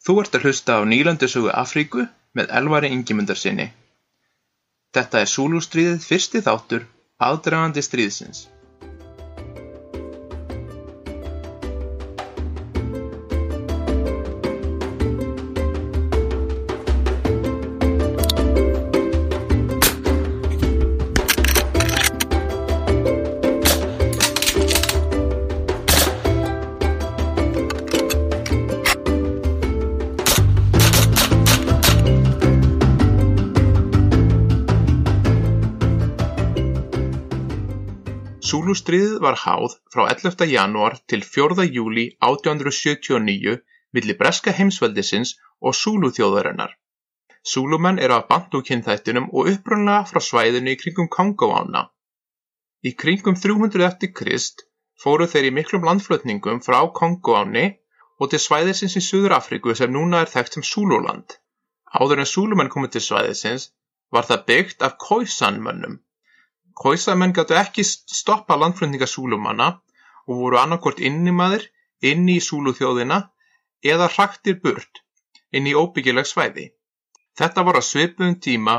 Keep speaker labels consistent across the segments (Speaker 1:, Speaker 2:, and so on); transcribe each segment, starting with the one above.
Speaker 1: Þú ert að hlusta á Nýlendusögu Afríku með Elvari Ingimundarsyni. Þetta er Súlústríðið fyrsti þáttur, aðdragandi stríðsins. Var háð frá 11. janúar til 4. júlí 1879 milli breska heimsveldisins og Súlúþjóðarinnar. Súlumenn eru af bandúkynþættinum og upprunlega frá svæðinu í kringum Kongóána. Í kringum 300 eftir Krist fóru þeir í miklum landflutningum frá Kongóáni og til svæðisins í Suður Afríku sem núna er þekkt sem Súlúland. Áður en Súlumenn komið til svæðisins var það byggt af Khoisan-mönnum. Khoisamenn gátu ekki stoppa landflutninga Súlumanna og voru annarkvort innimaðir inni í Súluþjóðina eða hraktir burt inn í óbyggileg svæði. Þetta voru að svipum tíma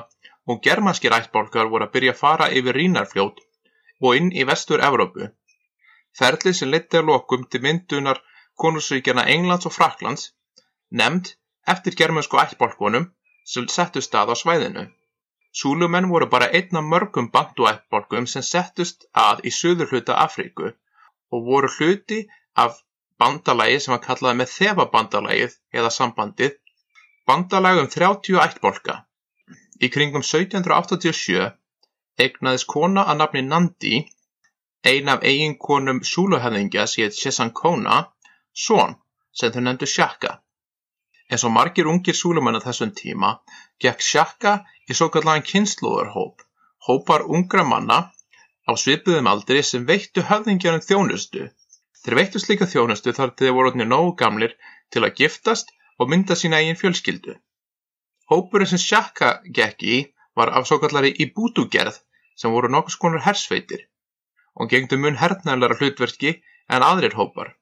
Speaker 1: og germanskir ættbálkar voru að byrja að fara yfir Rínarfljót og inn í vestur Evrópu. Ferlið sem leti að lokum til myndunar konusríkjana Englands og Fraklands nefnd eftir germansku ættbálkunum sem settu stað á svæðinu. Súlumenn voru bara einn af mörgum bantuættbálkum sem settust að í suðurhluta Afríku og voru hluti af bandalagi sem var kallaði með þefabandalagið eða sambandið, bandalag um 30 ættbálka. Í kringum 1787 eignaðist kona að nafni Nandi, ein af eiginkonum súluhefðingja séð Chesankona, són sem þau nefndu Shaka. Eins og margir ungir súlumenn á þessum tíma gekk Shaka í svokallaðan kynnslóðarhóp, hópar ungra manna á svipuðum aldri sem veittu höfðingjarum þjónustu. Þeir veittu slíka þjónustu þar þeir voru orðinni nógu gamlir til að giftast og mynda sína eigin fjölskyldu. Hópurinn sem Shaka gekk í var af svokallari í bútugerð sem voru nokkus konar hersveitir og gengdu mun hernaðlara hlutverki en aðrir hópar.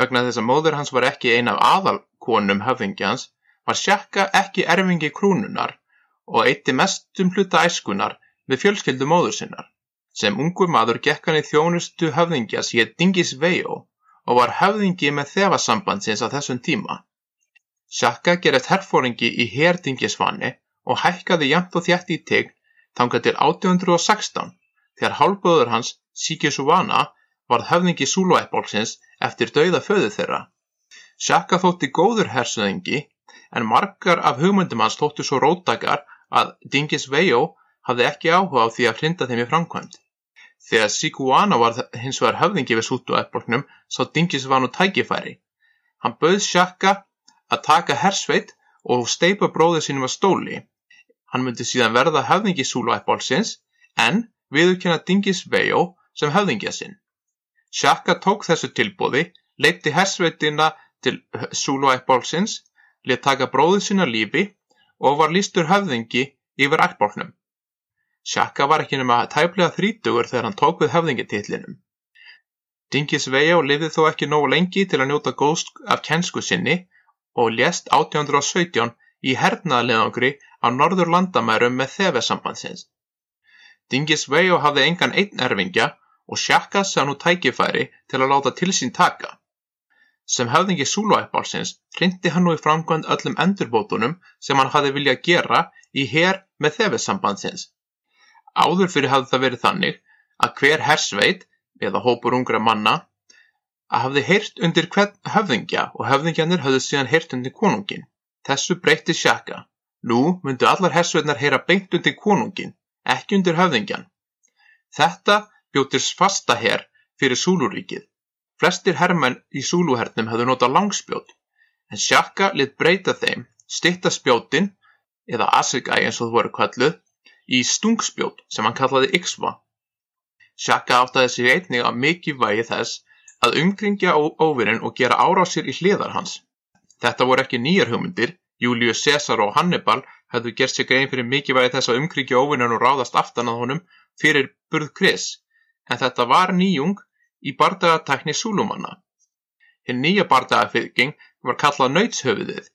Speaker 1: Vegna þess að móður hans var ekki ein af aðalkonum höfðingjans var Shaka ekki erfingi krúnunar og eitti mestum hluta æskunar við fjölskyldu móður sinnar. Sem ungur maður gekk hann í þjónustu höfðingjas hér Dingis Vejó og var höfðingi með þefasambandsins á þessum tíma. Shaka gerist herfóringi í hér Dingisvanni og hækkaði jæmt og þjætt í tegn þangað til 1816 þegar hálfböður hans Sikisuvana varð höfðingi Súluættbólksins eftir dauða föðu þeirra. Shaka þótti góður hersöðingi en margar af hugmyndum hans þóttu svo róttakar að Dingis Vejó hafði ekki áhuga á því að hrinda þeim í framkvæmd. Þegar Sikuana var hins vegar höfðingi við Súluættbólknum sá Dingis var nú tækifæri. Hann bauð Shaka að taka hersveit og steipa bróðið sínum að stóli. Hann myndi síðan verða höfðingi Súluættbólksins en viðurkenna Dingis Vejó sem höfðingja sinn. Shaka tók þessu tilbóði, leiddi hersveitina til Súluættbólksins, let taka bróðið sína lífi og var lístur höfðingi yfir ættbólknum. Shaka var ekki nema tæplega þrítugur þegar hann tók við höfðingetitlinum. Dingis Vejó lifði þó ekki nógu lengi til að njóta góðs af kensku sinni og lést 1817 í hernaðarleðangri á norður landamærum með þefesambandsins. Dingis Vejó hafði engan einn erfingja og Shaka sá nú tækifæri til að láta til sín taka. Sem höfðingi Súluættbálsins hrindi hann nú í framkvæmd öllum endurbótunum sem hann hafði viljað gera í her með þefissambandsins. Áður fyrir hafði það verið þannig að hver hersveit, eða hópur ungra manna, hafði heyrt undir hvern höfðingja og höfðingjanir hafði síðan heyrt undir konungin. Þessu breytti Shaka. Nú myndu allar hersveitnar heyra beint undir konungin, ekki undir höfðingjan. Þetta bjóttir fasta her fyrir Súluríkið. Flestir hermenn í Súluhernum hafðu notað langspjót, en Shaka lit breyta þeim, stytta spjótin, eða Assegai eins og þú voru kalluð, í stungspjót sem hann kallaði Ixva. Shaka áttaði sig einnig að mikið vægi þess að umkringja óvinnin og gera árásir í hliðar hans. Þetta voru ekki nýjar hugmyndir, Július Caesar og Hannibal hefðu gert sig grein fyrir mikið vægi þess að umkringja óvinnin og ráðast aftan að honum fyrir burð Kris, en þetta var nýjung í bardagatekni Súlumanna. Hinn nýja bardagafylging var kallað nautshöfuðið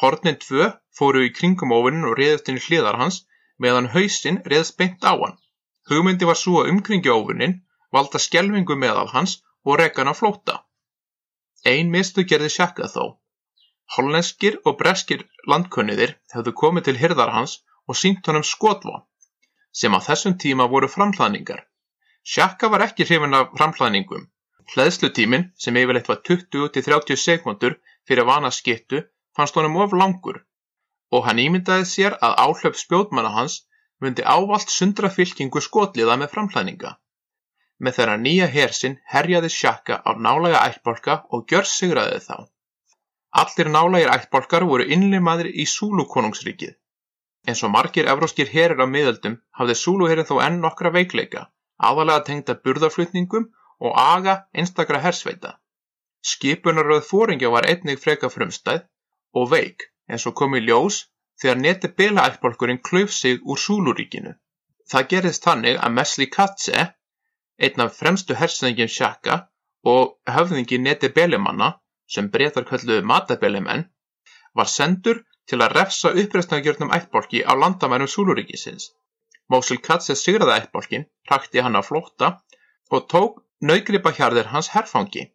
Speaker 1: Hornin tvö fóru í kringum óvinnin og réðust inn í hliðar hans meðan hausinn réðst beint á hann. Hugmyndi var svo að umkringja óvinnin, valda skelvingu meðal hans og hann á flóta. Ein mistu gerði sjakka þó. Hollenskir og breskir landkunniðir hefðu komið til hirðar hans og sínt honum skotvon, sem á þessum tíma voru framhlaðningar. Sjakka var ekki hrifin af framhlaðningum. Hleðslutíminn, sem yfirleitt var 20-30 sekundur fyrir vana skittu, fannst honum of langur og hann ímyndaði sér að áhlaup spjótmanna hans myndi ávalt sundra fylkingu skotliða með framhlæninga. Með þeirra nýja hersinn herjaði sjakka á nálega ættbólka og gjör sigraði þá. Allir nálegir ættbólkar voru innlimaðir í Súlu konungsríkið. Eins og margir evróskir herir á miðöldum hafði Súluherin þó enn nokkra veikleika, aðalega tengda burðarflutningum og aga einstakra hersveita. Skipunaröð fóringja var einnig freka frumstæð og veik eins og kom í ljós þegar Netebela ættbálkurinn klauf sig úr Súluríkinu. Það gerðist þannig að Mesli Katse, einn af fremstu hersöðingjum Shaka og höfðingi Netebelemanna, sem breytar kölluðu Matabelemenn, var sendur til að refsa uppreistnagjörnum ættbálki á landamærum Súluríkisins. Mósil Katse sigraði ættbálkin, rakti hann á flótta og tók nauggripahjarðir hans herfangi.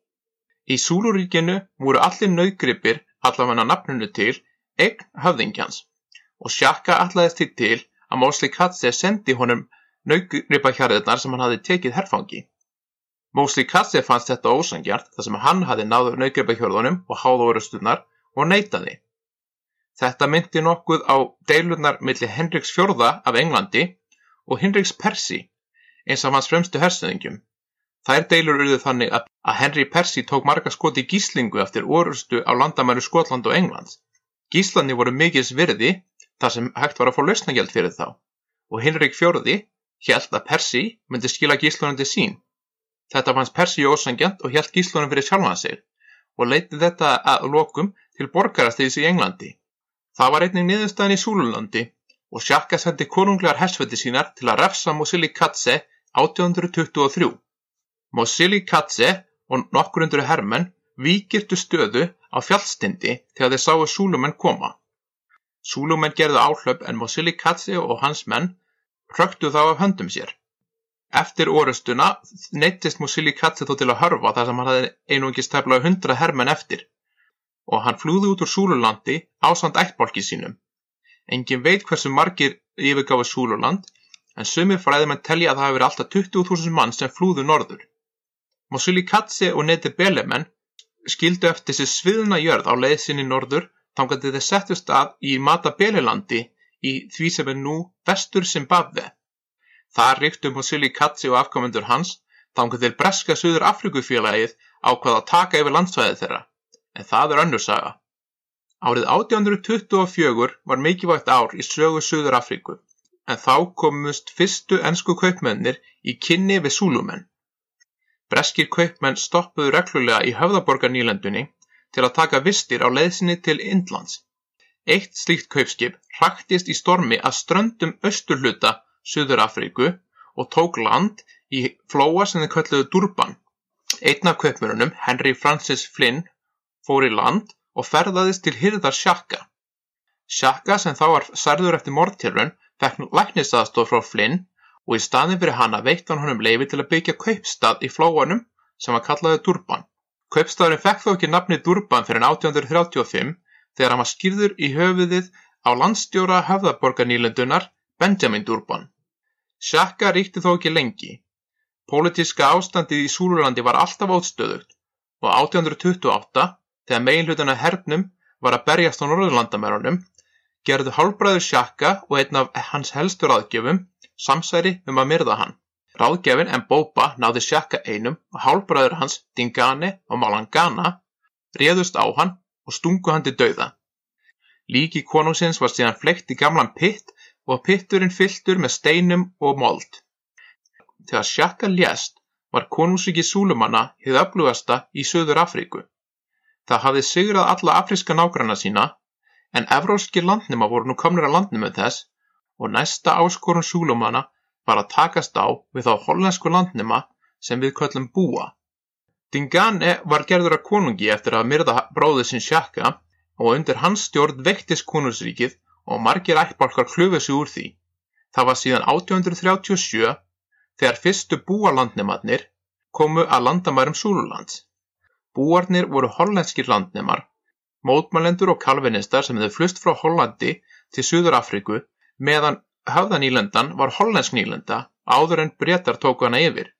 Speaker 1: Í Súluríkinu voru allir nauggripir allavega nafnunu til eign höfðingjans og Shaka ætlaðist því til að Mosley Katze sendi honum nauggripahjarðirnar sem hann hafi tekið herfangi. Mosley Katze fannst þetta ósangjart þar sem hann hafi náður nauggripahjörðunum og háðórustunar og neytaði. Þetta myndi nokkuð á deilurnar millir Henriks fjörða af Englandi og Henriks Persi eins af hans fremstu hersöðingjum. Þær deilur urðu þannig að Henry Percy tók marga skoti gíslingu eftir orustu á landamæru Skotland og Englands. Gíslandi voru mikils virði þar sem hægt var að fá lausnagjald fyrir þá og Henrik fjörði held að Percy myndi skila gíslunandi sín. Þetta fannst Percy ósangjant og held gíslunum fyrir sjálfan sig og leiti þetta að lokum til borgarastíðis í Englandi. Það var einnig niðurstaðin í Súlulandi og Shaka sendi konunglegar hersfætti sínar til að refsa Mosili Katse 1823. Mosili Katse og nokkur undur hermenn víkirtu stöðu á fjallstindi þegar þeir sáu Súlumenn koma. Súlumenn gerðu áhlaup en Mosili Katse og hans menn hröktu þá af höndum sér. Eftir orustuna neittist Mosili Katse þó til að hörfa þar sem hann hafði einungis teflaði hundra hermenn eftir og hann flúði út úr Súlulandi ásand ættbólki sínum. Engin veit hversu margir yfirgáfi Súluland en sumir fræðimenn telja að það hafi verið alltaf 20.000 mann sem flúðu norður. Mosulíkatse og Netebelemenn skildu eftir sig sviðna jörð á leið sinni norður þangað til þeir settust að í Matabelelandi í því sem er nú vestur Zimbabwe. Þar ríktu Mosulíkatse og afkomendur hans þangað til breska Suður Afrikufélagið ákvað að taka yfir landsvæðið þeirra, en það er önnur saga. Árið 1824 var mikilvægt ár í sögu Suður Afriku, en þá komust fyrstu ennsku kaupmennir í kynni við Súlumenn. Breskir kaupmenn stoppuðu reglulega í Höfðaborgarnýlendunni til að taka vistir á leiðsinni til Indlands. Eitt slíkt kaupskip hraktist í stormi að ströndum austurhluta Suður Afríku og tók land í flóa sem þið kölluðu Durban. Einn af kaupmörunum, Henry Francis Flynn, fór í land og ferðaðist til hyrðar Shaka. Shaka sem þá var særður eftir mordtjörun fekk læknisaðstof frá Flynn og í staðinn fyrir hana veitti hann honum leyfi til að byggja kaupstað í flóanum sem var kallaði Durban. Kaupstaðurinn fekk þó ekki nafni Durban fyrir 1835 þegar hann var skýrður í höfuðið á landstjóra höfðaborgarnýlendunar Benjamin Durban. Shaka ríkti þó ekki lengi. Pólitíska ástandið í Súlurlandi var alltaf átstöðugt og 1828 þegar meginhlutana hernum var að berjast á Norðurlandamærunum gerðu hálfbræður Shaka og einn af hans helstur aðgjöfum samsæri um að myrða hann. Ráðgjafinn Mbopa náði Shaka einum og hálfbræður hans Dingane og Malangana réðust á hann og stungu hann til dauða. Líki konungsins var síðan flekt í gamlan pitt og pitturinn fylltur með steinum og mold. Þegar Shaka lést var konungsriki Súlumanna hið öflugasta í Suður Afríku. Það hafði sigrað alla afríska nágranna sína en evróskir landnima voru nú komnir að landnum með þess og næsta áskorun Súlumanna var að takast á við þá hollensku landnema sem við köllum búa. Dingane var gerður að konungi eftir að myrða bróðu sinn Shaka og undir hans stjórn veiktist konungsríkið og margir ættbálkar hlufu sig úr því. Það var síðan 1837 þegar fyrstu búalandnemarnir komu að landamærum Súlulands. Búarnir voru hollenskir landnemar, mótmælendur og kalvinistar sem hefðu flust frá Hollandi til Suður Afríku meðan höfðanýlendan var hollensk nýlenda áður en Bretar tóku hana yfir.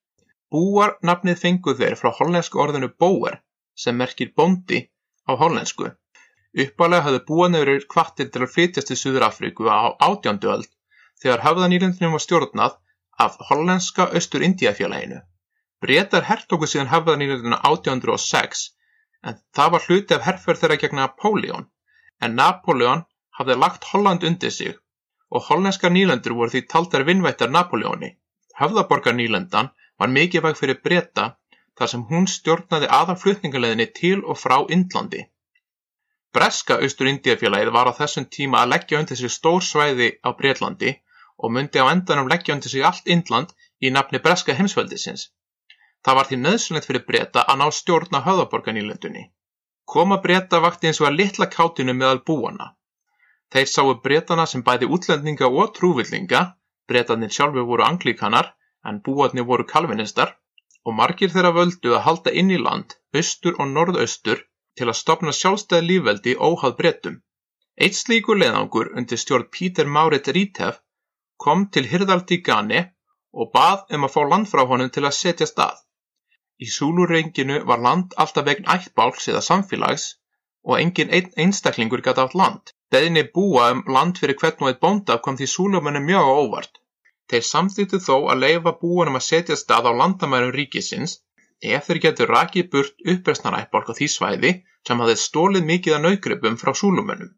Speaker 1: Búar nafnið fengu þeir frá hollensku orðinu bóer sem merkir bóndi á hollensku. Uppalega hafðu búarnir verið kvartir til að flytjast til Suður Afríku á átjándu öld þegar höfðanýlendunum var stjórnað af hollenska Östur Indiafélaginu. Bretar hertóku síðan höfðanýlenduna 1806 en það var hluti af herferð þeirra gegn Napoleon en Napoleon hafði lagt Holland undir sig og hollenskar nýlendur voru því taldar vinnvættar Napoleoni. Höfðaborgar nýlendan var mikilvæg fyrir breyta þar sem hún stjórnaði aðalflutningaleðinni til og frá Indlandi. Breska Austur-Indíafélagið var á þessum tíma að leggja undir sig stór svæði á Breitlandi og myndi á endanum leggja undir sig allt Indland í nafni Breska heimsveldisins. Það var því nöðsynlegt fyrir breyta að ná stjórn á höfðaborgarnýlendunni. Koma breyta vakti eins og að litla kátinu meðal búana. Þeir sáu breytana sem bæði útlendinga og trúvillinga, breytanir sjálfu voru anglíkanar en búarnir voru kalvinistar og margir þeirra völdu að halda inn í land, austur og norðaustur til að stopna sjálfstæði lífveldi óhað breytum. Eitt slíkur leðangur undir stjórn Pítur Márit Rítef kom til Hirðaldi Gani og bað um að fá land frá honum til að setja stað. Í Súlurenginu var land alltaf vegn ættbálks eða samfélags og engin einn einstaklingur gæti átt land. Beðinni búa um land fyrir hvern og eitt bónda kom því Súlumennum mjög á óvart. Þeir samþýttu þó að leifa búanum að setja stað á landamærum ríkisins ef þeir getur rakið burt uppresnar ættbálk á því svæði sem hafði stólið mikið að naugripum frá Súlumennum.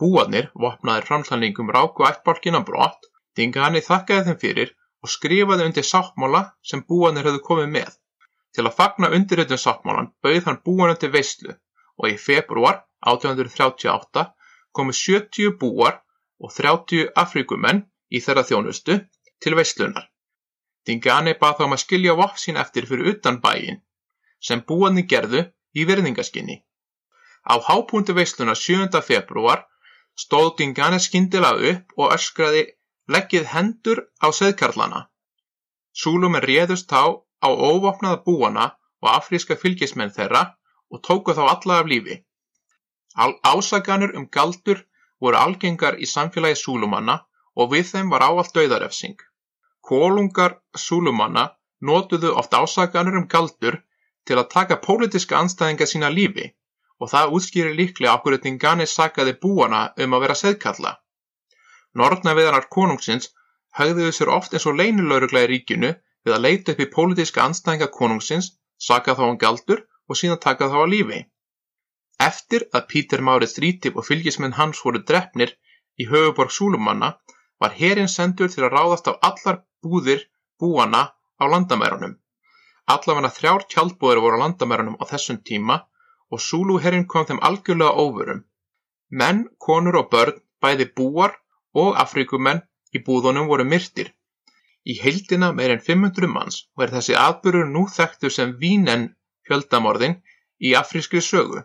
Speaker 1: Búanir, vopnaðir framslæðningum ráku ættbálkina brott, dinga hann í þakkaði þeim fyrir og skrifaði undir sáttmála sem búanir höfðu komið með. Til að fagna undirritun sáttmálan bauð hann búanum til veislu og í februar 1838 komu 70 búar og 30 Afríkumenn í þeirra þjónustu til veislunar. Dingane bað þá um að skilja vopn sín eftir fyrir utan bæin sem búanni gerðu í verðingaskinni. Á hápundu veislunar 7. februar stóð Dingane skindilega upp og öskraði leggið hendur á seðkarlana. Súlumenn réðust þá á óvopnaða búana og afríska fylgismenn þeirra og tóku þá alla af lífi. Ásaganur um galdur voru algengar í samfélagi súlumanna og við þeim var áallt dauðarefsing. Kolungar súlumanna notuðu oft ásaganur um galdur til að taka pólitiska anstæðinga sína lífi og það útskýri líklega okkur eitthvað Ngani sagaði búana um að vera seðkalla. Nortnaviðanar konungsins högðuðu sér oft eins og leynilögrugla í ríkinu við að leita upp í pólitíska andstæðinga konungsins, saka þá um galdur og síðan taka þá að lífi. Eftir að Pítur Márið Þrítip og fylgismenn hans voru drefnir í höfuborg Súlumanna var herin sendur til að ráðast á allar búðir búana á landamærunum. Allavega þrjár tjaldbúðir voru á landamærunum á þessum tíma og Súluherrin kom þeim algjörlega óvörum. Menn, konur og börn, bæði búar og Afríkumenn í búðunum voru myrtir. Í heildina meira en 500 manns og er þessi atburður nú þekktur sem Vínen-fjöldamorðin í afrískri sögu.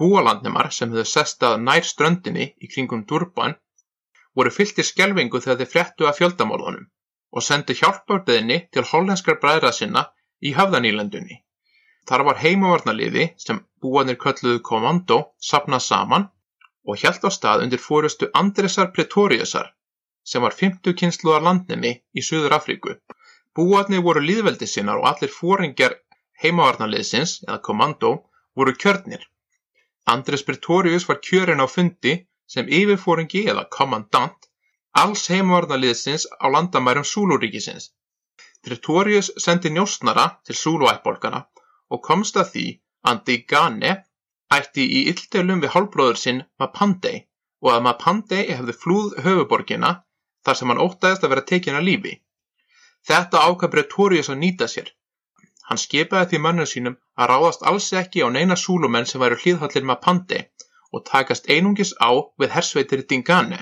Speaker 1: Búalandnemar sem höfðu sest að nær ströndinni í kringum Durban voru fylltir skjelvingu þegar þeir fréttu af fjöldamorðunum og sendu hjálparbyrðinni til hollenskar bræðra sinna í höfðanílendunni. Þar var heimavarnaliði sem búanir kölluðu komando sapnað saman og hjælt á stað undir fórustu Andresar Pretoriusar sem var fimmtu kynsluðar landnemi í Suður Afríku. Búarnir voru líðveldisinnar og allir fóringjar heimavarnarliðsins, eða kommando, voru kjörnir. Andres Pretorius var kjörin á fundi sem yfirfóringi eða kommandant alls heimavarnarliðsins á landamærum Súluríkisins. Pretorius sendi njóstnara til Súluættborgana og komst að því að Digane ætti í illdelum við hálfbróður sinn Mapandei og að Mapandei hefði flúð höfuborgina þar sem hann óttaðist að vera tekinn af lífi. Þetta ákvað Pretorius að nýta sér. Hann skipaði því mönnum sínum að ráðast alls ekki á neina súlumenn sem væru hlýðhallir með Pandi og takast einungis á við hersveitir Dingane.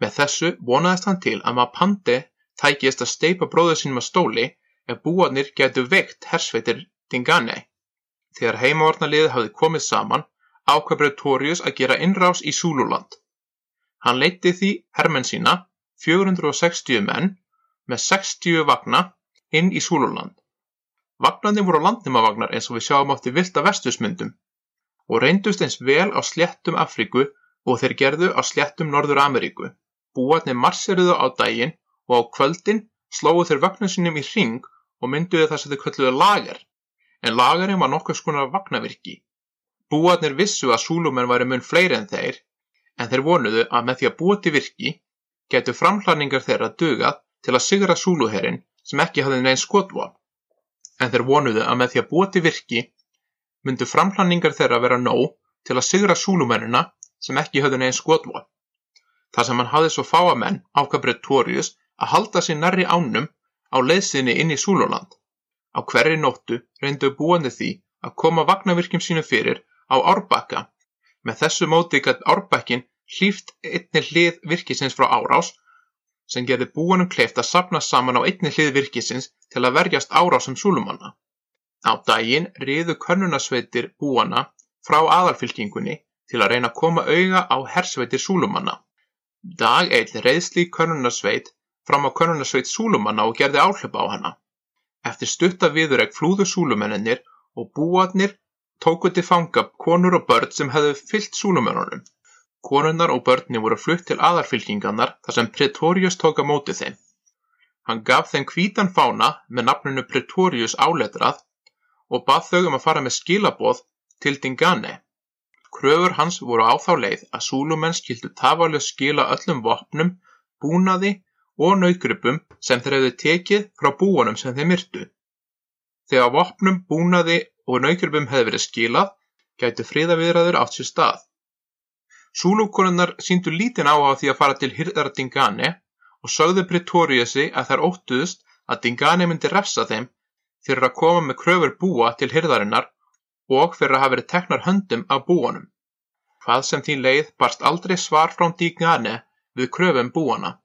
Speaker 1: Með þessu vonaðist hann til að maður Pandi tækist að steipa bróður sínum að stóli ef búarnir getur veikt hersveitir Dingane. Þegar heimavornaliðið hafði komið saman ákvað Pretorius að gera innrás í Súluland. Hann leiddi því hermenn sína, 460 menn, með 60 vagna inn í Súluland. Vagnarnir voru landnumavagnar eins og við sjáum átti vilda vestusmyndum og reyndust eins vel á sléttum Afríku og þeir gerðu á sléttum Norður Ameríku. Búarnir marseruðu á daginn og á kvöldin slógu þeir vögnum sínum í hring og mynduðu það sem þeir kölluðu lager, en lagerinn var nokkuð skonar vagnavirki. Búarnir vissu að súlumenn væri mun fleiri en þeir, en þeir vonuðu að með því að búa til virki getu framhlaningar þeirra dugað til að sigra súluherrin sem ekki hafði neins skotvopn. En þeir vonuðu að með því að búa til virki myndu framhlaningar þeirra vera nóg til að sigra súlumennina sem ekki hafði neins skotvopn. Þar sem hann hafði svo fáa menn ákvað Pretorius að halda sér nærri ánum á leiðsinni inn í Súluland. Á hverri nóttu reyndu búandi því að koma vagnavirkjum sínu fyrir á Árbakka. Með þessu móti gætt Árbakkin hlýft einni hlið virkisins frá árás sem gerði búanum kleift að sapna saman á einni hlið virkisins til að verjast árásum Súlumanna. Á daginn riðu könnunasveitir búana frá aðalfylkingunni til að reyna að koma auga á hersveitir Súlumanna. Dag einn reyðsli könnunarsveit fram á könnunarsveit Súlumanna og gerði áhlaup á hana. Eftir stutta viðureg flúðu Súlumennir og búarnir tóku til fanga konur og börn sem hefðu fyllt Súlumennunum. Konunnar og börni voru flutt til aðarfylkingarnar þar sem Pretorius tók að móti þeim. Hann gaf þeim hvítan fána með nafnunu Pretorius áletrað og bað þau um að fara með skilaboð til Dingane. Kröfur hans voru á þá leið að Súlumenn skyldu tafarlaust skila öllum vopnum, búnaði og nautgripum sem þeir hefðu tekið frá búunum sem þeir myrtu. Þegar vopnum, búnaði og nautgripum hefði verið skilað, gætu friðaviðræður átt sér stað. Súlukonunnar síndu lítinn áhuga á því að fara til hirðara Dingane og sögðu Pretoriusi að þær óttuðust að Dingane myndi refsa þeim fyrir að koma með kröfur búa til hirðarinnar og fyrir að hafa verið teknar höndum af búanum. Hvað sem því leið barst aldrei svar frá Dingane við kröfum búana.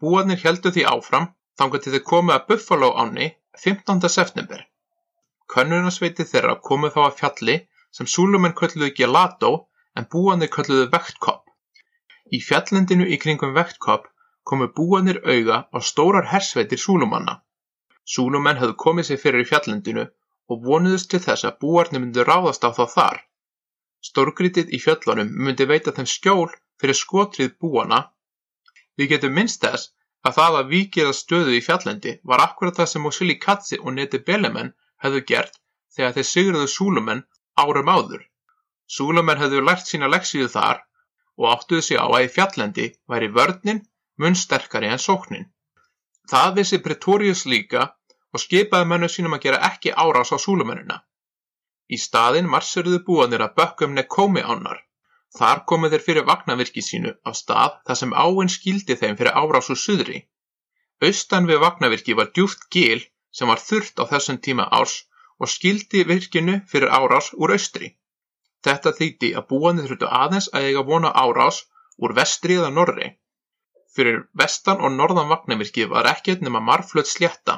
Speaker 1: Búanir heldu því áfram þangað til þau komu að Buffalo áni 15. september. Könnunarsveiti þeirra komu þá að fjalli sem súlumenn kölluðu Gelato en búanir kölluðu Vektkopp. Í fjallendinu í kringum Vektkopp komu búanir auga á stórar hersveitir súlumanna. Súlumenn höfðu komið sér fyrir í fjallendinu og vonuðust til þess að búarnir myndu ráðast á þá þar. Stórgrítið í fjöllunum myndi veita þeim skjól fyrir skotrið búana. Við getum minnst þess að það að vikið að stöðu í fjallendi var akkurat það sem Mosili Katsi og Neti Belemen hefðu gert þegar þeir sigurðu súlumenn árum áður. Súlumenn hefðu lært sína leksíðu þar og áttuðu sig á að í fjallendi væri vörninn mun sterkari en sóknin. Það vissi Pretorius líka og skipaði mennu sínum að gera ekki árás á súlumennina. Í staðin marseruðu búanir að bökkum Nekómi ánar. Þar komu þeir fyrir vagnavirki sínu á stað þar sem áinn skildi þeim fyrir árás úr suðri. Austan við vagnavirki var djúft gil sem var þurrt á þessum tíma árs og skildi virkinu fyrir árás úr austri. Þetta þýtti að búanir þurftu aðeins að eiga vona árás úr vestri eða norri. Fyrir vestan og norðan vagnavirki var ekkert nema marflöð slétta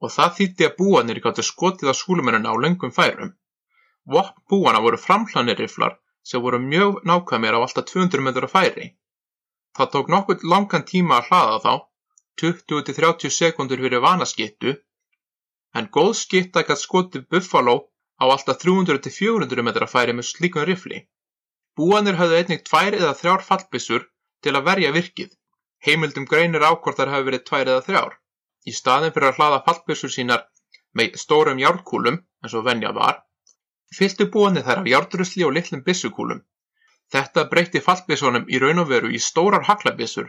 Speaker 1: og það þýtti að búanir gáttu skotið á súlumennina á löngum færum. Vopn búana voru framhlaniriflar sem voru mjög nákvæmir á alltaf 200 metra færi. Það tók nokkuð langan tíma að hlaða þá, 20-30 sekundur fyrir vanaskittu, en góð skitta gætt skotið Buffalo á alltaf 300-400 metra færi með slíkum rifli. Búanir höfðu einnig tvær eða þrjár fallbissur til að verja virkið. Heimildum greinir ákvort þar hafi verið tvær eða þrjár. Í staðin fyrir að hlaða fallbissur sínar með stórum járnkúlum, eins og venja var, fylltu búanir þær af járnrusli og litlum byssukúlum. Þetta breytti fallbissunum í raun og veru í stórar haglabissur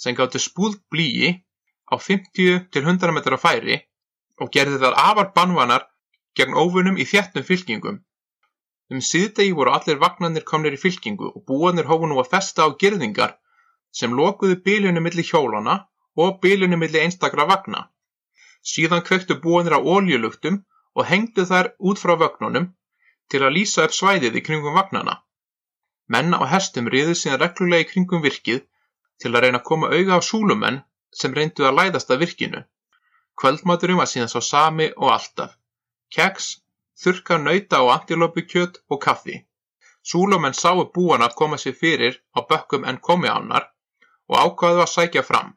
Speaker 1: sem gáttu spúð blíi á 50-100 metra færi og gerði þar afar banvanar gegn óvunum í þjættum fylkingum. Um síðdegi voru allir vagnarnir komnir í fylkingu og búanir hófu nú að festa á girðingar sem lokuðu bílunum milli hjólana og bílunum milli einstakra vagna. Síðan kvektu búanir á óljulugtum og hengdu þær út frá vagnunum til að lýsa upp svæðið í kringum vagnana. Menn á hestum riðu síðan reglulega í kringum virkið til að reyna að koma auga á súlumenn sem reyndu að læðast að virkinu. Kvöldmaturinn var síðan sá sami og alltaf. Keks, þurka nauta og antilópukjöt og kaffi. Súlumenn sáu búana koma sér fyrir á bökkum en komi ánar og ákvaðu að sækja fram.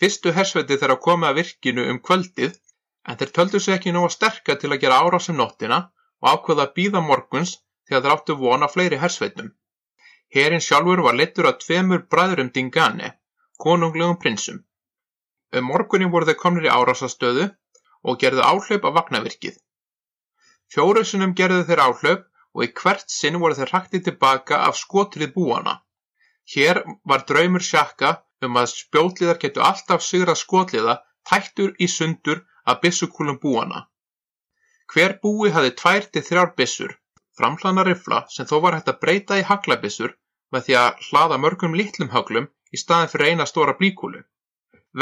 Speaker 1: Fyrstu hersveiti þeirra komið að virkinu um kvöldið en þeir töldu sig ekki nóga sterka til að gera árás um nóttina og ákvaðu að býða morguns þegar þeir áttu vona fleiri hersveitum. Herin sjálfur var leittur af tveimur bræðurum Dingane, konunglegum prinsum. Um morgunin voru þeir komnir í árásastöðu og gerðu áhlaup af vagnavirkið. Fjórusunum gerðu þeir áhlaup og í hvert sinn voru þeir hraktið tilbaka af skotrið búana. Hér var draumur sjakka um að spjótliðar getu alltaf sigrað skotliða tættur í sundur af byssukúlum búana. Hver búi hafði tvær til þrjár byssur, framhlana rifla sem þó var hægt að breyta í haglabissur með því að hlaða mörgum litlum haglum í staðin fyrir eina stóra blíkúlu.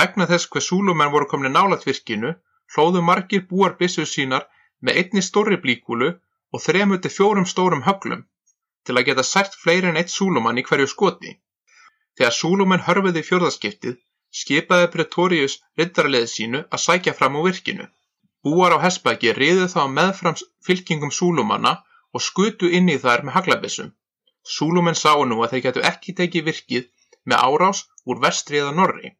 Speaker 1: Vegna þess hver súlumenn voru komni nálat virkinu, hlóðu margir búar byssur sínar með einni stóri blíkúlu og þremur til fjórum stórum höglum til að geta sært fleiri en eitt súlumann í hverju skoti. Þegar súlumenn hörfuði í fjórðaskiptið skipaði Pretorius riddaraliði sínu að sækja fram á virkinu. Búar á Hespæki riðu þá meðfram fylkingum súlumanna og skutu inn í þær með haglabissum. Súlumenn sá nú að þeir getu ekki tekið virkið með árás úr vestri eða norri.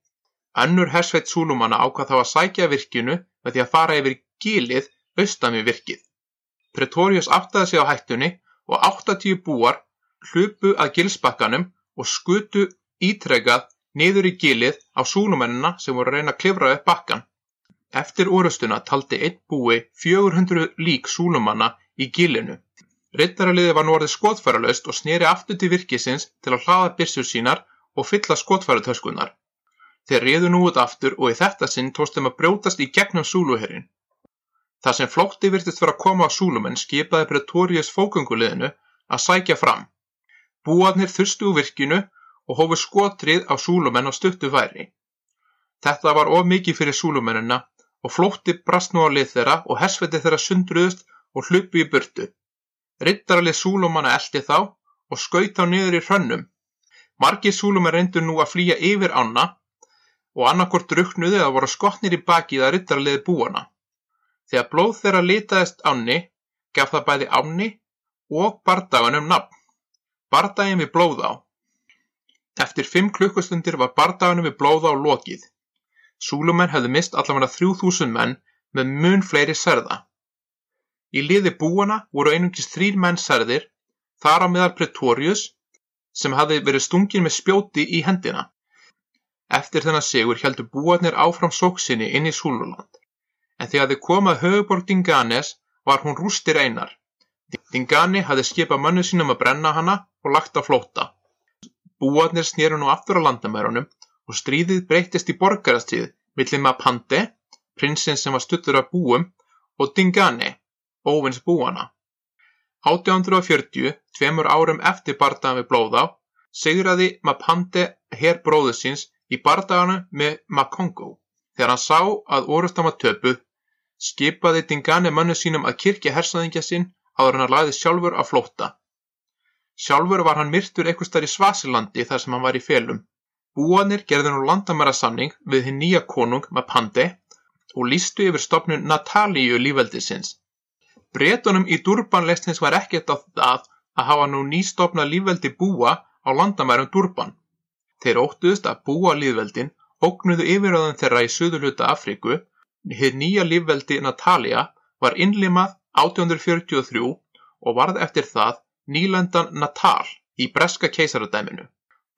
Speaker 1: Önnur hersveit súlumanna ákvað þá að sækja virkinu með því að fara yfir gilið austan við virkið. Pretorius áttaði sig á hættunni og 80 búar hlupu að gilsbakkanum og skutu ítrekað niður í gilið á súlumennina sem voru að reyna að klifra upp bakkan. Eftir orustuna taldi einn búi 400 lík súlumanna í gilinu. Riddaraliði var nú orðið skotfæralaust og sneri aftur til virkisins til að hlaða byrsur sínar og fylla skotfæratöskunar. Þeir riðu nú út aftur og í þetta sinn tóst þeim að brjótast í gegnum súluherrin. Þar sem flótti virtist vera að koma á súlumenn skipaði Pretorius fókunguliðinu að sækja fram. Búarnir þurstu úr virkinu og hófu skotrið á súlumenn á stuttu færi. Þetta var of mikið fyrir súlumennina og flótti brast nú á lið þeirra og hersveiti þeirra sundruðust og hlupu í burtu. Rittaralið súlumanna eldi þá og skaut þá niður í hrönnum. Margir súlumenn reyndu nú að flýja yfir ána og annarkort druknuði að voru skotnir í bakið að rittaraliði búana. Þegar blóð þeirra litaðist ánni, gaf það bæði ánni og bardaganum nafn. Bardagin við blóð á. Eftir fimm klukkustundir var bardaganum við blóð á lokið. Súlumenn hefðu mist allavega þrjú þúsund menn með mun fleiri serða. Í liði búana voru einungis þrýr menn serðir, þar á meðal Pretorius, sem hafði verið stungin með spjóti í hendina. Eftir þennan sigur heldur búarnir áfram sóksinni inn í Súluland. En þegar þið komað höfuborg Dinganes var hún rústir einar. Dingani hafði skipað mönnu sínum að brenna hana og lagt á flóta. Búarnir snéru nú aftur á landamærunum og stríðið breytist í borgarastíð millir Mapande, prinsinn sem var stuttur af búum, og Dingane, óvins búana. 1840, tveimur árum eftir bardagan við Blóðá, sigraði Mapande herr bróðu síns í bardaganu með Makongo. Þegar hann sá að orustan var töpuð, skipaði Dingane mönnu sínum að kirkja hersaðingja sinn áður hann lagði sjálfur að flótta. Sjálfur var hann myrtur starf í Svasilandi þar sem hann var í felum. Búanir gerðu nú landamærasamning við hinn nýja konung Mapande og lístu yfir stopnun Natalíu lífveldisins. Bretunum í Durban leist hins var ekkert á það að hafa nú nýstopna lífveldi búa á landamærum Durban. Þeir óttuðust að búa lífveldin ógnuðu yfiröðan þeirra í suðurluta Afríku. Hið nýja lífveldi Natalia var innlimað 1843 og varð eftir það nýlendan Natal í breska keisaradæminu.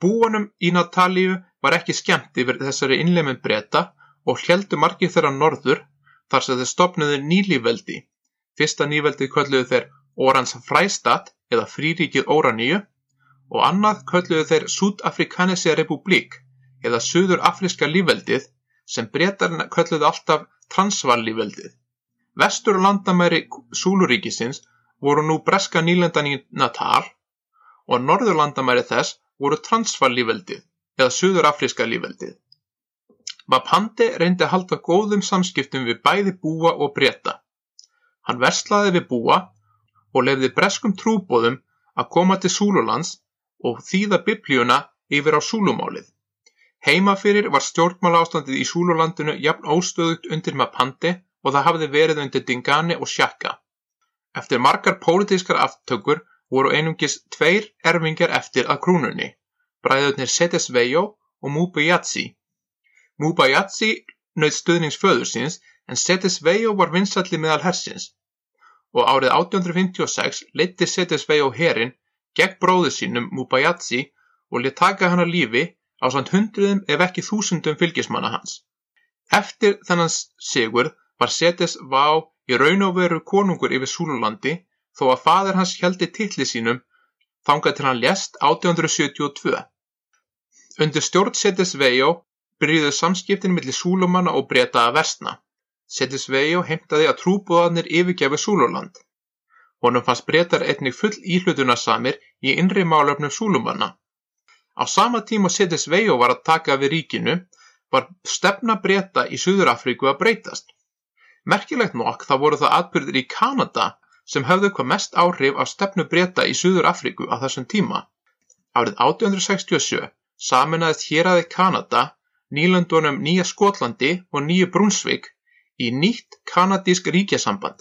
Speaker 1: Búanum í Natalíu var ekki skemmt yfir þessari innleimin breyta og heldu margir þeirra norður þar sem þeir stopnuðu nýlífveldi. Fyrsta nýveldið kölluðu þeir Orans Fræstat eða Fríríkið Óraníu og annað kölluðu þeir Súdafrikanisja republik eða Suður Afríska lífveldið sem breytarna kölluðu alltaf Transvaal-lífveldið. Vestur landamæri Súluríkisins voru nú breska nýlendan í Natal og norður landamæri þess voru Transvaal-lífveldið eða Suður Afríska lífveldið. Mapande reyndi að halda góðum samskiptum við bæði búa og breyta. Hann verslaði við búa og lefði breskum trúbóðum að koma til Súlulands og þýða biblíuna yfir á Súlumálið. Heimafyrir var stjórnmála ástandið í Súlulandinu jafn óstöðugt undir Mapande og það hafði verið undir Dingane og Shaka. Eftir margar pólitískar aftökur voru einungis tveir erfingjar eftir að krúnunni, bræðurnir Setesvejo og Mubayatsi. Mubayatsi naut stuðnings föður síns en Setesvejo var vinsalli meðal hersins og árið 1856 leiddi Setesvejo herin gegn bróðu sínum Mubayatsi og lit taka hann að lífi á samt hundruðum ef ekki þúsundum fylgismanna hans. Eftir þennan sigur var Setesvá í raun og veru konungur yfir Súlulandi þó að fadir hans heldi titli sínum þangað til hann lést 1872. Undir stjórn Setesvejo byrjuðu samskiptin millir Súlumanna og breyta að versna. Setesvejo heimtaði að trúbúðarnir yfirgefi Súluland. Honum fannst breytar einnig full íhlutunarsamir í innri málöfnum Súlumanna. Á sama tíma Setesvejo var að taka við ríkinu var stefna breyta í Suður-Afríku að breytast. Merkilegt nokk þá voru það atbyrðir í Kanada sem höfðu hvað mest áhrif á stefnu breyta í Suður Afríku á þessum tíma. Árið 1867 saminæðist héræði Kanada, nýlandunum Nýja Skotlandi og Nýju Brúnsvik í nýtt kanadísk ríkjasamband.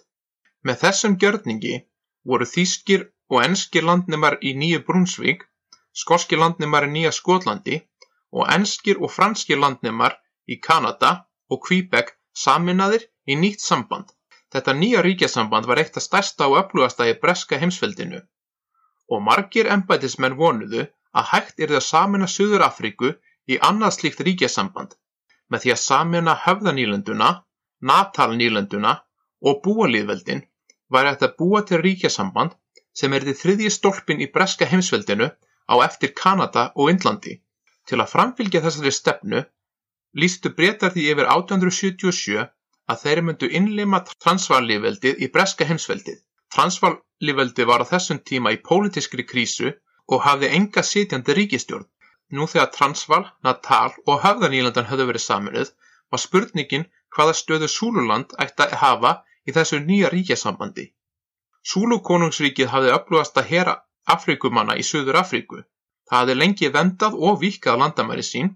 Speaker 1: Með þessum gjörningi voru þýskir og enskir landnumar í Nýju Brúnsvik, skorskir landnumar í Nýja Skotlandi og enskir og franskir landnumar í Kanada og Quebec saminæðir í nýtt samband. Þetta nýja ríkjasamband var eitt af stærsta og öflugasta í breska heimsveldinu og margir embætismenn vonuðu að hægt er það að samina Suður Afríku í annað slíkt ríkjasamband með því að samina höfðanýlenduna, natalnýlenduna og búalíðveldin var að búa til ríkjasamband sem er því þriðji stólpin í breska heimsveldinu á eftir Kanada og Indlandi. Til að framfylgja þessari stefnu lístu breytar því yfir 1877 að þeir myndu innlima Transvaal-lýðveldið í breska heimsveldið. Transvaal-lýðveldið var á þessum tíma í pólitískri krísu og hafði enga sitjandi ríkistjórn. Nú þegar Transvaal, Natal og Höfðanílandan höfðu verið saminuð var spurningin hvaða stöðu Súluland ætti að hafa í þessu nýja ríkjasambandi. Súlu konungsríkið hafði öflugast að hera Afrikumanna í Suður Afríku. Það hafði lengi vendað og vikað landamæri sín.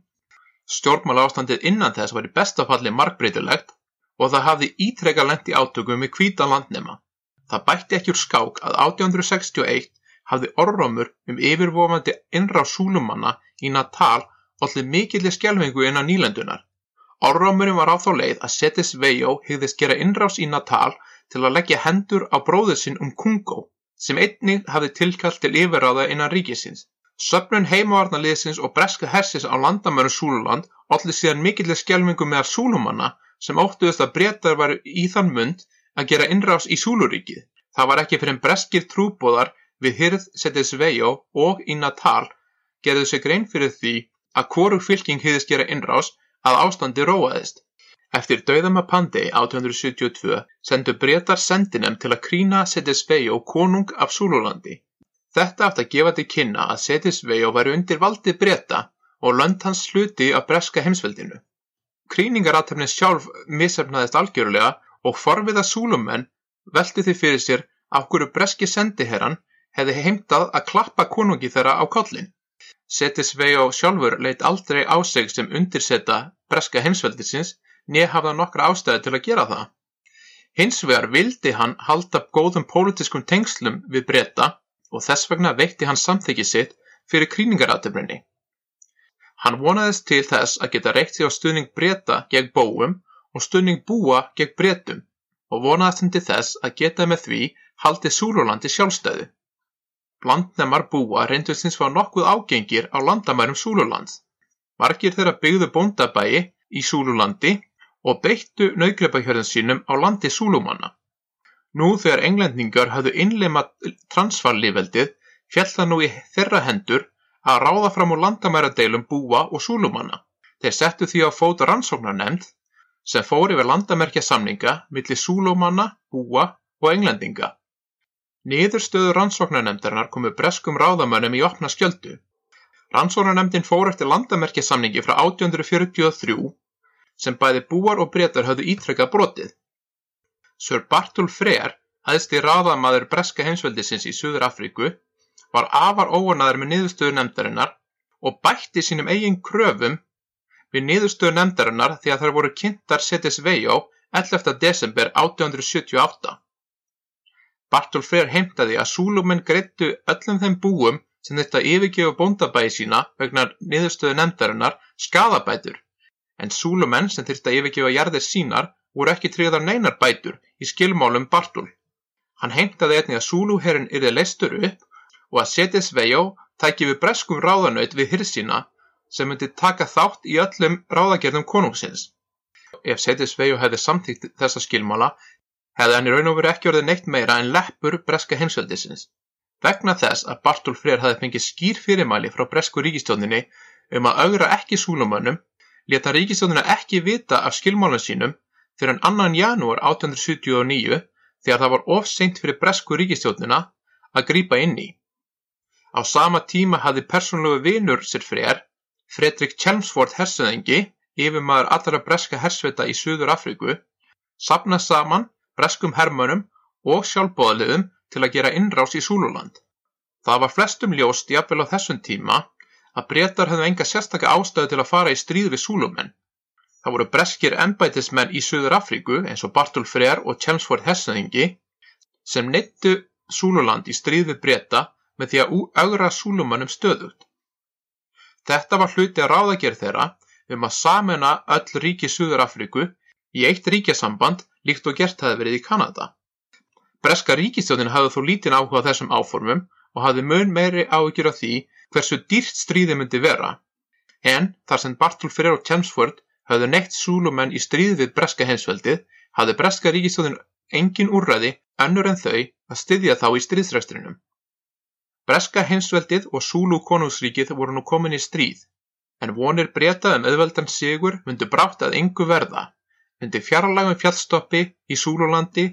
Speaker 1: Stjórnmála ástandið innan þess var í bestafalli markbreytilegt og það hafði ítrekka lent í átökum við hvítan landnema. Það bætti ekki úr skák að 1861 hafði orðrómur um yfirvofandi innrá súlumanna í Natal allir mikillir skjálfingu innan nýlendunar. Orðrómurum var á þá leið að Setis Vejó hegðist gera innrás í Natal til að leggja hendur á bróður sinn um Kungo sem einnig hafði tilkallt til yfirráða innan ríkisins. Söfnun heimavarnaliðsins og breska hersins á landamöru Súluland allir síðan mikillir skjálfingu meðal súlumanna sem óttuðust að Bretar væru í þann mund að gera innrás í Súluríkið. Það var ekki fyrir breskir trúbóðar við Hirð Setesvejo og í Natal gerðu sig grein fyrir því að hvorug fylking hýðist gera innrás að ástandi róaðist. Eftir dauðama Pandey 1872 sendu Bretar sendinem til að krína Setesvejo konung af Súlulandi. Þetta aftur að gefa til kynna að Setesvejo væri undir valdi Breta og lönd hans sluti af breska heimsveldinu. Krýningarathöfnin sjálf misheppnaðist algjörlega og forviða súlumenn veltu því fyrir sér af hverju breski sendiherran hefði heimtað að klappa konungi þeirra á kollin. Settisvejó sjálfur leitt aldrei á sig sem undirseta breska heimsveldisins nýja hafða nokkra ástæði til að gera það. Hins vegar vildi hann halda góðum pólitiskum tengslum við breyta og þess vegna veitti hann samþykki sitt fyrir krýningarathöfninni. Hann vonaðist til þess að geta reitt sig á stuðning Breta gegn Bóum og stuðning Búa gegn Bretum og vonaðist hann til þess að geta með því haldið Súlulandi sjálfstæðu. Landnemar Búa reyndust hins var nokkuð ágengir á landamærum Súlulands. Margir þeirra byggðu bóndabæi í Súlulandi og beittu naugreipahjörðin sínum á landi Súlumanna. Nú þegar englendingar hafðu innleimað transfallíveldið fjall það nú í þeirra hendur að ráða fram úr landamæradeilum Búa og Súlumanna. Þeir settu því á fót rannsóknarnefnd sem fór yfir landamerkjasamninga milli Súlumanna, Búa og Englendinga. Niðurstöðu rannsóknarnefndarinnar komu breskum ráðamönnum í opna skjöldu. Rannsóknarnefndin fór eftir landamerkjasamningi frá 1843 sem bæði búar og breytar höfðu ítrekkað brotið. Sör Bartul Freyr, aðstir ráðamaður breska heimsveldisins í Suður Afríku, var afar óanæður með niðurstöðu nefndarinnar og bætti sínum eigin kröfum við niðurstöðu nefndarinnar því að þær voru kynntar Setis Vejó 11. desember 1878. Bartól Freyr heimtaði að Súlumenn greittu öllum þeim búum sem þetta yfirgefa bóndabæi sína vegna niðurstöðu nefndarinnar skadabætur, en Súlumenn sem þyrfti að yfirgefa jarðir sínar voru ekki tryggðar neinar bætur í skilmálum Bartól. Hann heimtaði einnig að Súluherrin yrði leistur upp og að Setisvejó tæki við breskum ráðanaut við hirsina sem myndi taka þátt í öllum ráðagerðum konungsins. Ef Setisvejó hefði samtíkt þessa skilmála hefði hann í raun og veru ekki orðið neitt meira en leppur breska heimsveldisins. Vegna þess að Bartól Freyr hafði fengið skýr fyrirmæli frá bresku ríkistjóninni um að augra ekki súlumönnum, leta ríkistjónina ekki vita af skilmálum sínum fyrir en annan janúar 1879 þegar það var ofseint fyrir bresku ríkistjónina að grýpa inn í. Á sama tíma hafði persónlegu vinur sér Freyr, Fredrik Chelmsford hersöðingi, yfirmaður allra breska hersveita í Suður Afríku, sapnað saman breskum hermönnum og sjálfboðaliðum til að gera innrás í Súluland. Það var flestum ljóst jafnvel á þessum tíma að Bretar hefðu enga sérstaka ástæðu til að fara í stríð við Súlumenn. Það voru breskir ennbætismenn í Suður Afríku eins og Bartól Freyr og Chelmsford Hessingi sem neittu Súluland í stríð við Breta með því að augra Súlumannum stöðut. Þetta var hluti að ráðagerð þeirra um að samena öll ríki Suður Afríku í eitt ríkjasamband líkt og gert hafi verið í Kanada. Breska ríkistjónin hafði þó lítinn áhuga þessum áformum og hafði mun meiri áhyggjur af því hversu dýrt stríði myndi vera. En þar sem Bartól Freyr og Chelmsford hafði neitt súlumenn í stríði við breska heimsveldið, hafði breska ríkistjónin engin úrræði önnur en þau að styðja þá í stríðsræstrinum. Breska heimsveldið og Súlu konungsríkið voru nú komin í stríð, en vonir breytað um auðveldan sigur myndu brátt að yngu verða undir fjarlægum fjallstoppi í Súlulandi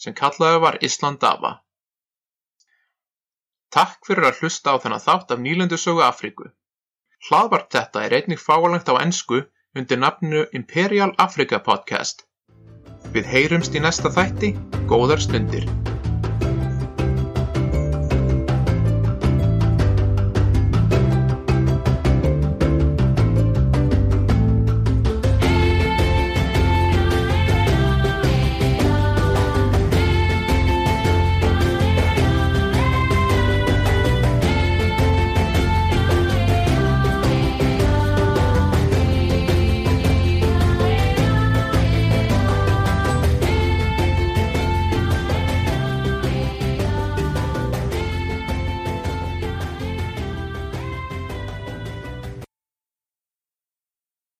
Speaker 1: sem kallaður var Islandava. Takk fyrir að hlusta á þennan þátt af nýlendusögu Afríku. Hlaðvarp þetta er einnig fáalangt á ennsku undir nafnu Imperial Africa Podcast. Við heyrumst í næsta þætti, góðar stundir.